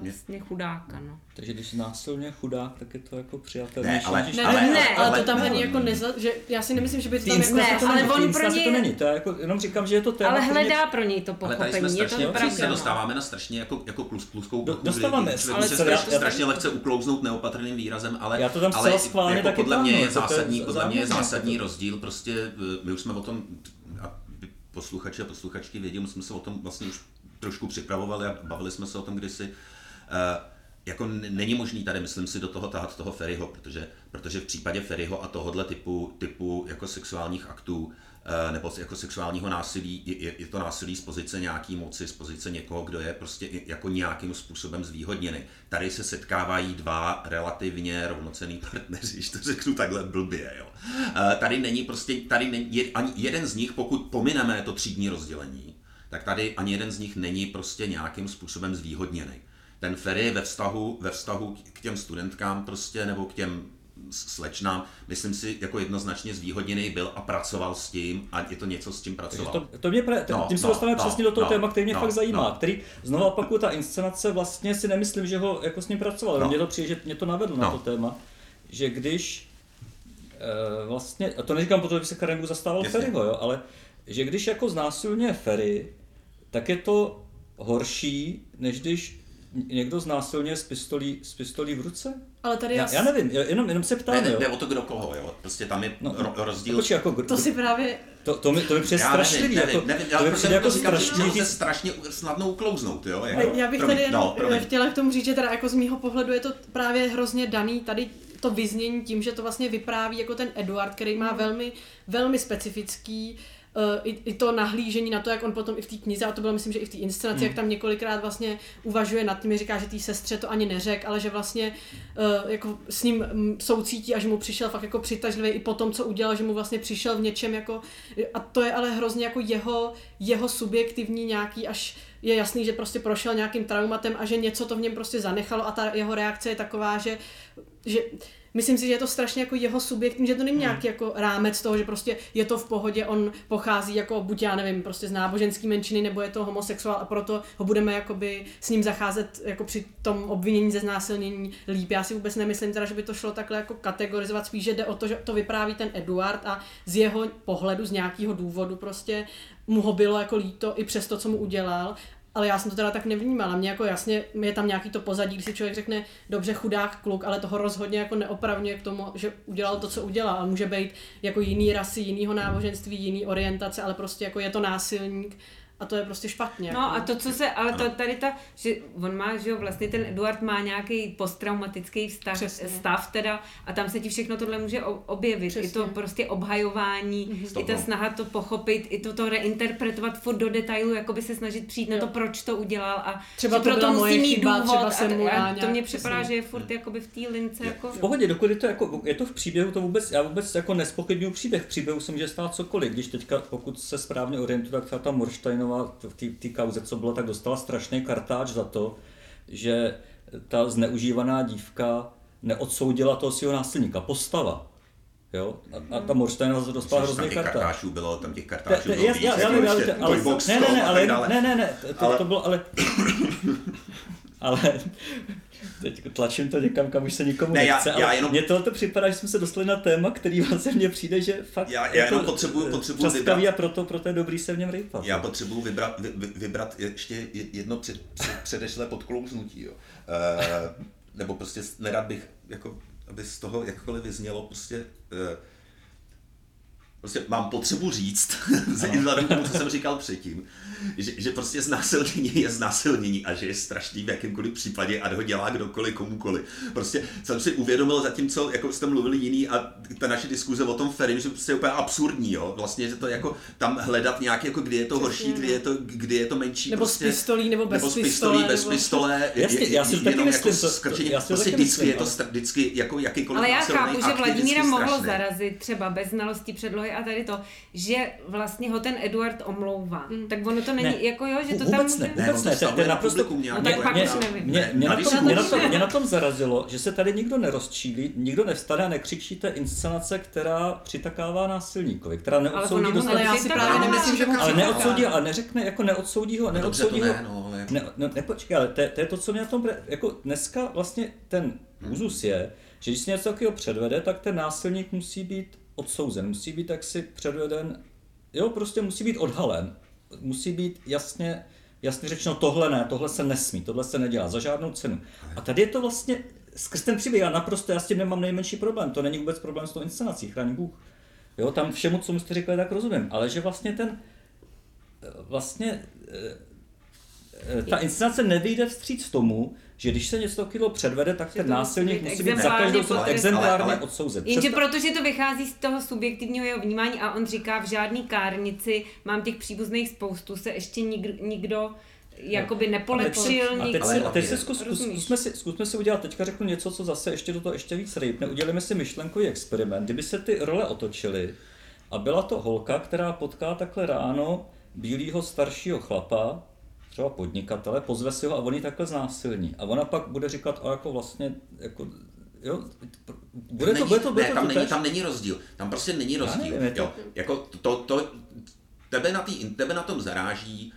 vlastně chudáka, no. Takže když násilně chudák, tak je to jako přijatelné. Ne, ale, ne, ale, ne, ale, ale, to tam ani jako neza, že já si nemyslím, že by to tam jako... Ne, ale on pro něj... to není, to jako, jenom říkám, že je to téma, Ale hledá pro něj to pochopení, ale tady jsme strašně, je to se dostáváme na strašně jako, jako plus, pluskou Do, dostáváme, ale se strašně, strašně lehce uklouznout neopatrným výrazem, ale, já to tam ale jako podle mě je zásadní, podle mě je zásadní rozdíl, prostě eh, my už jsme o tom posluchači a posluchačky vědí, my jsme se o tom vlastně už trošku připravovali a bavili jsme se o tom kdysi. Uh, jako není možný tady, myslím si, do toho tahat toho Ferryho, protože, protože v případě Ferryho a tohohle typu, typu jako sexuálních aktů eh, nebo jako sexuálního násilí, je, je to násilí z pozice nějaký moci, z pozice někoho, kdo je prostě jako nějakým způsobem zvýhodněný. Tady se setkávají dva relativně rovnocený partneři, když to řeknu takhle blbě. Jo. Eh, tady není prostě, tady není, ani jeden z nich, pokud pomineme to třídní rozdělení, tak tady ani jeden z nich není prostě nějakým způsobem zvýhodněný ten Ferry ve vztahu, ve vztahu k těm studentkám prostě, nebo k těm slečna, myslím si, jako jednoznačně zvýhodněný byl a pracoval s tím a je to něco, s tím pracoval. To, to mě pre, no, tím se no, dostaneme no, přesně do toho no, téma, který mě no, fakt zajímá, no. který znovu opakuju, ta inscenace vlastně si nemyslím, že ho jako s ním pracoval, no. mě to přijde, že mě to navedlo no. na to téma, že když e, vlastně, a to neříkám proto, že se Karengu zastával Ferryho, jo, ale že když jako znásilňuje Ferry, tak je to horší, než když někdo znásilně s pistolí, s pistolí v ruce? Ale tady já, já nevím, jenom, jenom se ptám. Ne, ne, jde o to, kdo koho, jo. Prostě tam je no, rozdíl. Počkej, jako, kdo, to si právě... To, to, mi, to mi přijde strašlivý. Nevím, jako, nevím, to mi přijde jako strašný. To se strašně snadno uklouznout, jo. Jako, já bych promiň, tady jenom no, chtěla k tomu říct, že teda jako z mýho pohledu je to právě hrozně daný tady to vyznění tím, že to vlastně vypráví jako ten Eduard, který má velmi, velmi specifický Uh, i, i to nahlížení na to, jak on potom i v té knize, a to bylo myslím, že i v té inscenaci, mm. jak tam několikrát vlastně uvažuje nad tím, říká, že té sestře to ani neřek, ale že vlastně uh, jako s ním mm, soucítí a že mu přišel fakt jako přitažlivý i po tom, co udělal, že mu vlastně přišel v něčem jako, a to je ale hrozně jako jeho, jeho subjektivní nějaký až je jasný, že prostě prošel nějakým traumatem a že něco to v něm prostě zanechalo a ta jeho reakce je taková, že, že myslím si, že je to strašně jako jeho subjekt, že to není hmm. nějaký jako rámec toho, že prostě je to v pohodě, on pochází jako buď já nevím, prostě z náboženské menšiny, nebo je to homosexuál a proto ho budeme jakoby s ním zacházet jako při tom obvinění ze znásilnění líp. Já si vůbec nemyslím teda, že by to šlo takhle jako kategorizovat, spíš, že jde o to, že to vypráví ten Eduard a z jeho pohledu, z nějakého důvodu prostě mu ho bylo jako líto i přes to, co mu udělal ale já jsem to teda tak nevnímala. Mě jako jasně, je tam nějaký to pozadí, když si člověk řekne, dobře chudák kluk, ale toho rozhodně jako neopravňuje k tomu, že udělal to, co udělal. Může být jako jiný rasy, jinýho náboženství, jiný orientace, ale prostě jako je to násilník a to je prostě špatně. No jako. a to, co se, ale to, tady ta, že on má, že jo, vlastně ten Eduard má nějaký posttraumatický vztah, stav teda a tam se ti všechno tohle může objevit. Přesně. I to prostě obhajování, mm-hmm. i ta snaha to pochopit, i to to reinterpretovat furt do detailu, jako by se snažit přijít jo. na to, proč to udělal a třeba to proto musí mít chyba, důvod třeba se mu a, a to mně připadá, že je furt jakoby v té lince. Jako... V pohodě, dokud je to, jako, je to v příběhu, to vůbec, já vůbec jako nespochybnuju příběh. V příběhu se může stát cokoliv, když teďka, pokud se správně orientuje, tak třeba ta Morsteinová Adamová v té kauze, co bylo, tak dostala strašný kartáč za to, že ta zneužívaná dívka neodsoudila toho svého násilníka, postava. Jo? A, a ta Morsteinová dostala hrozný kartáč. kartáčů bylo, tam těch kartáčů bylo já, já, já, já, ale, ne, ne, ne, ale, ne, ne, ne, to, ale... to bylo, ale, ale teď tlačím to někam, kam už se nikomu ne, nechce, já, já ale jenom... mně tohle připadá, že jsme se dostali na téma, který vlastně mně přijde, že fakt já, já jenom potřebuju, potřebuju vybrat. a proto, proto je dobrý se v něm rejpat. Já potřebuju vybrat, vy, vybrat ještě jedno před, před, předešlé podklouznutí. Jo. E, nebo prostě nerad bych, jako, aby z toho jakkoliv vyznělo, prostě e, prostě mám potřebu říct, vzhledem k tomu, co jsem říkal předtím, že, že prostě znásilnění je znásilnění a že je strašný v jakémkoliv případě a ho dělá kdokoliv, komukoliv. Prostě jsem si uvědomil zatímco, jako jste mluvili jiný a ta naše diskuze o tom Ferim, že prostě je úplně absurdní, jo. Vlastně, že to jako tam hledat nějak, jako kdy je to horší, kdy je to, kdy je to menší. Nebo prostě, s pistolí, nebo bez nebo s pistolí, pistole, bez pistole. Jasně, já si to taky myslím. Jako skrčení, já si prostě vždycky je to vždycky jako jakýkoliv Ale já chápu, že Vladimíra mohlo zarazit třeba bez znalosti předlohy a tady to, že vlastně ho ten Eduard omlouvá. Mm. Tak ono to není, ne. jako jo, že to vůbec tam... Ne, vůbec ne, to je naprosto... No tak pak mě, už nevím. Mě, mě, na tom, mě, na tom, mě na tom zarazilo, že se tady nikdo nerozčílí, nikdo nevstane a nekřičí té inscenace, která přitakává násilníkovi, která neodsoudí dostat... Ale já si právě nemyslím, že Ale neodsoudí, ale neřekne, jako neodsoudí ho, neodsoudí ho. No, ne, no, nepočkej, ale to, to je to, co mě na tom... Jako dneska vlastně ten úzus je, že když se něco takového předvede, tak ten násilník musí být odsouzen, musí být taksi předveden, jo, prostě musí být odhalen, musí být jasně, jasně řečeno, tohle ne, tohle se nesmí, tohle se nedělá za žádnou cenu. A tady je to vlastně, skrz ten příběh, já naprosto, já s tím nemám nejmenší problém, to není vůbec problém s tou inscenací, chráň Bůh. Jo, tam všemu, co jste říkali, tak rozumím, ale že vlastně ten, vlastně eh, eh, ta inscenace nevyjde vstříc tomu, že když se něco kilo předvede, tak ten násilník musí být za každou cenu exemplárně odsouzen. Jenže Přesto... protože to vychází z toho subjektivního jeho vnímání a on říká, v žádný kárnici mám těch příbuzných spoustu, se ještě nik, nikdo jakoby nepolepšil. A teď, a teď se zkus, zkus, zkusme, si, zkusme si udělat, teďka řeknu něco, co zase ještě do toho ještě víc rejpne. Udělíme si myšlenkový experiment. Kdyby se ty role otočily a byla to holka, která potká takhle ráno bílého staršího chlapa, třeba podnikatele, pozve si ho a oni takhle znásilní. A ona pak bude říkat, a jako vlastně, jako, jo, bude to, bude to, bude ne, to, tam, není, tam není rozdíl, tam prostě není rozdíl. Nevím, jo, jako to, to, tebe, na tý, tebe na tom zaráží,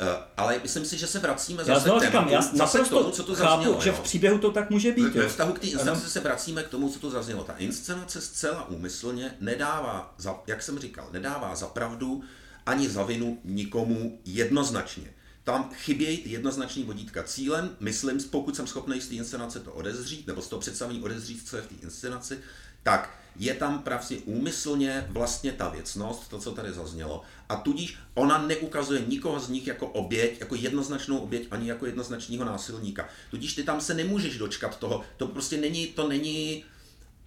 Uh, ale myslím si, že se vracíme já zase, říkám, já zase k tomu, co to chápu, zaznělo. že v příběhu to tak může být. Ve vztahu k té inscenaci se vracíme k tomu, co to zaznělo. Ta inscenace zcela úmyslně nedává, za, jak jsem říkal, nedává za pravdu ani za vinu nikomu jednoznačně. Tam chybějí ty jednoznační vodítka. Cílem, myslím, pokud jsem schopný z té inscenace to odezřít, nebo z toho představení odezřít, co je v té inscenaci, tak je tam právě úmyslně vlastně ta věcnost, to, co tady zaznělo, a tudíž ona neukazuje nikoho z nich jako oběť, jako jednoznačnou oběť, ani jako jednoznačního násilníka. Tudíž ty tam se nemůžeš dočkat toho, to prostě není, to není,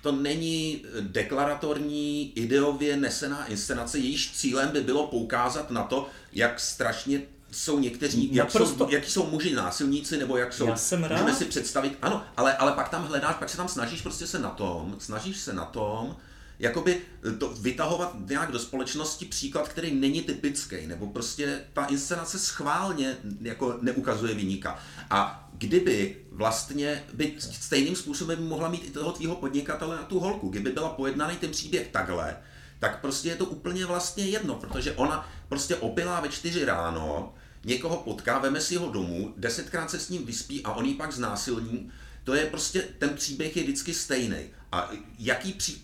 to není deklaratorní, ideově nesená inscenace, jejíž cílem by bylo poukázat na to, jak strašně jsou někteří, jak jsou, jaký jsou muži násilníci, nebo jak jsou, Já jsem rád. můžeme si představit, ano, ale, ale pak tam hledáš, pak se tam snažíš prostě se na tom, snažíš se na tom, jakoby to vytahovat nějak do společnosti příklad, který není typický, nebo prostě ta inscenace schválně jako neukazuje vyníka. A kdyby vlastně by stejným způsobem mohla mít i toho tvýho podnikatele a tu holku, kdyby byla pojednaný ten příběh takhle, tak prostě je to úplně vlastně jedno, protože ona prostě opilá ve čtyři ráno, někoho potká, veme si ho domů, desetkrát se s ním vyspí a on ji pak znásilní, to je prostě, ten příběh je vždycky stejný. A jaký, pří,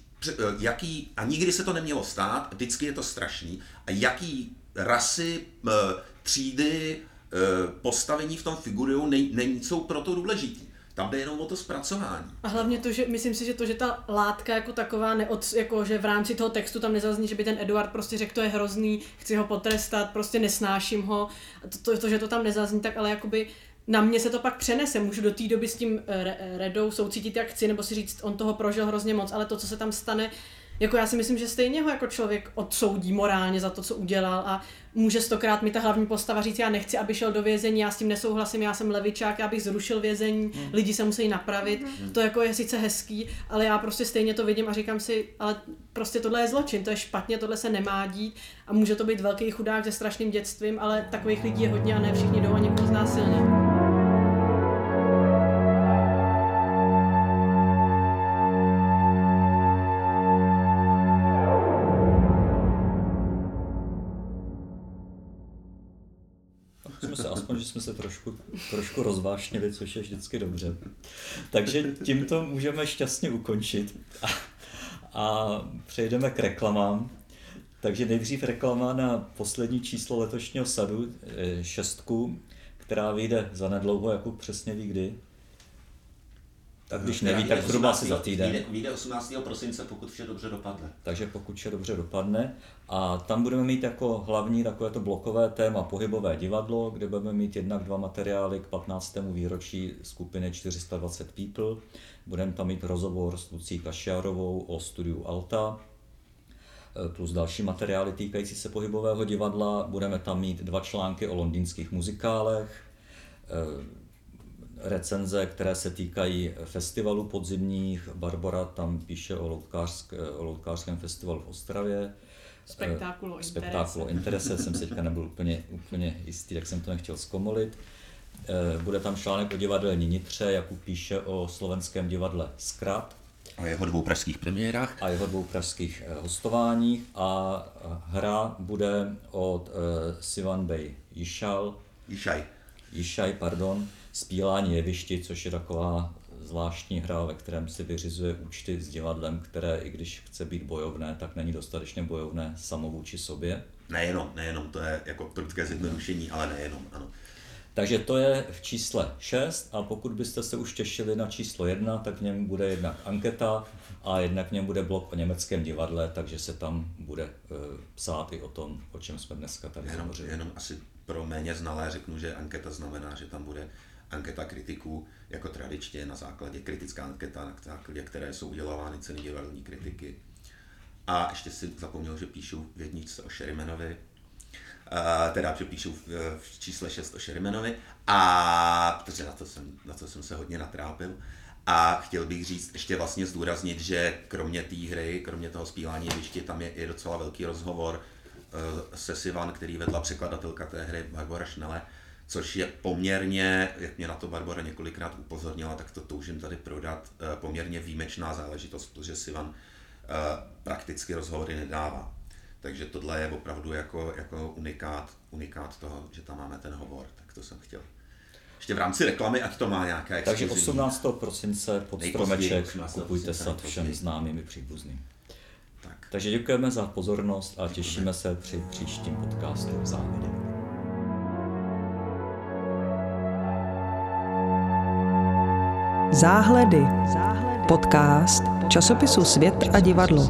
jaký, a nikdy se to nemělo stát, vždycky je to strašný, a jaký rasy, třídy, postavení v tom figurují, není, jsou proto důležitý. Tam jde jenom o to zpracování. A hlavně to, že myslím si, že to, že ta látka jako taková, neod, jako, že v rámci toho textu tam nezazní, že by ten Eduard prostě řekl, to je hrozný, chci ho potrestat, prostě nesnáším ho. To, to, to, že to tam nezazní, tak ale jakoby na mě se to pak přenese. Můžu do té doby s tím Redou soucítit, jak chci, nebo si říct, on toho prožil hrozně moc, ale to, co se tam stane, jako já si myslím, že stejně ho jako člověk odsoudí morálně za to, co udělal a může stokrát mi ta hlavní postava říct, já nechci, aby šel do vězení, já s tím nesouhlasím, já jsem levičák, já bych zrušil vězení, mm. lidi se musí napravit, mm. to jako je sice hezký, ale já prostě stejně to vidím a říkám si, ale prostě tohle je zločin, to je špatně, tohle se nemá dít a může to být velký chudák se strašným dětstvím, ale takových lidí je hodně a ne všichni jdou a někoho znásilnit. Jsme se trošku, trošku rozvášnili, což je vždycky dobře. Takže tímto můžeme šťastně ukončit a, a přejdeme k reklamám. Takže nejdřív reklama na poslední číslo letošního sadu, eh, šestku, která vyjde za nedlouho, jako přesně ví kdy. Tak když neví, tak zhruba asi za týden. Vyjde, vyjde 18. prosince, pokud vše dobře dopadne. Takže pokud vše dobře dopadne. A tam budeme mít jako hlavní takové to blokové téma pohybové divadlo, kde budeme mít jednak dva materiály k 15. výročí skupiny 420 People. Budeme tam mít rozhovor s Lucí Kašiarovou o studiu Alta, e, plus další materiály týkající se pohybového divadla. Budeme tam mít dva články o londýnských muzikálech, e, recenze, které se týkají festivalu podzimních. Barbara tam píše o, loutkářsk, o loutkářském festivalu v Ostravě. Spektákulo Interese. Spektákulo Interese, jsem se teďka nebyl úplně, úplně jistý, tak jsem to nechtěl zkomolit. Eh, bude tam článek o divadelní Nitře, jak píše o slovenském divadle Skrat. A jeho dvou pražských premiérách. A jeho dvou pražských eh, hostováních. A hra bude od Sivan Bey Jishal. Jishaj. Jishaj, pardon Spílání jevišti, což je taková zvláštní hra, ve kterém si vyřizuje účty s divadlem, které i když chce být bojovné, tak není dostatečně bojovné samo vůči sobě. Nejenom, nejenom, to je jako prudké zjednodušení, ale nejenom, ano. Takže to je v čísle 6 a pokud byste se už těšili na číslo 1, tak v něm bude jednak anketa a jednak v něm bude blok o německém divadle, takže se tam bude uh, psát i o tom, o čem jsme dneska tady jenom, hovořili. Jenom asi pro méně znalé řeknu, že anketa znamená, že tam bude anketa kritiků jako tradičně na základě, kritická anketa, na základě které jsou udělovány ceny divadelní kritiky. A ještě si zapomněl, že píšu v jedničce o Sherimanovi, teda, že píšu v, v čísle 6 o Sherimanovi, a protože na to, jsem, na to jsem se hodně natrápil. A chtěl bych říct, ještě vlastně zdůraznit, že kromě té hry, kromě toho zpívání jeviště, tam je i docela velký rozhovor uh, se Sivan, který vedla překladatelka té hry Barbara Schnelle, což je poměrně, jak mě na to Barbara několikrát upozornila, tak to toužím tady prodat, eh, poměrně výjimečná záležitost, protože Sivan eh, prakticky rozhovory nedává. Takže tohle je opravdu jako, jako unikát, unikát toho, že tam máme ten hovor, tak to jsem chtěl. Ještě v rámci reklamy, ať to má nějaké Takže 18. prosince pod stromeček kupujte se všem známým i příbuzným. Tak. Takže děkujeme za pozornost a těšíme se při příštím podcastu závěry. Záhledy. Podcast časopisu Svět a divadlo.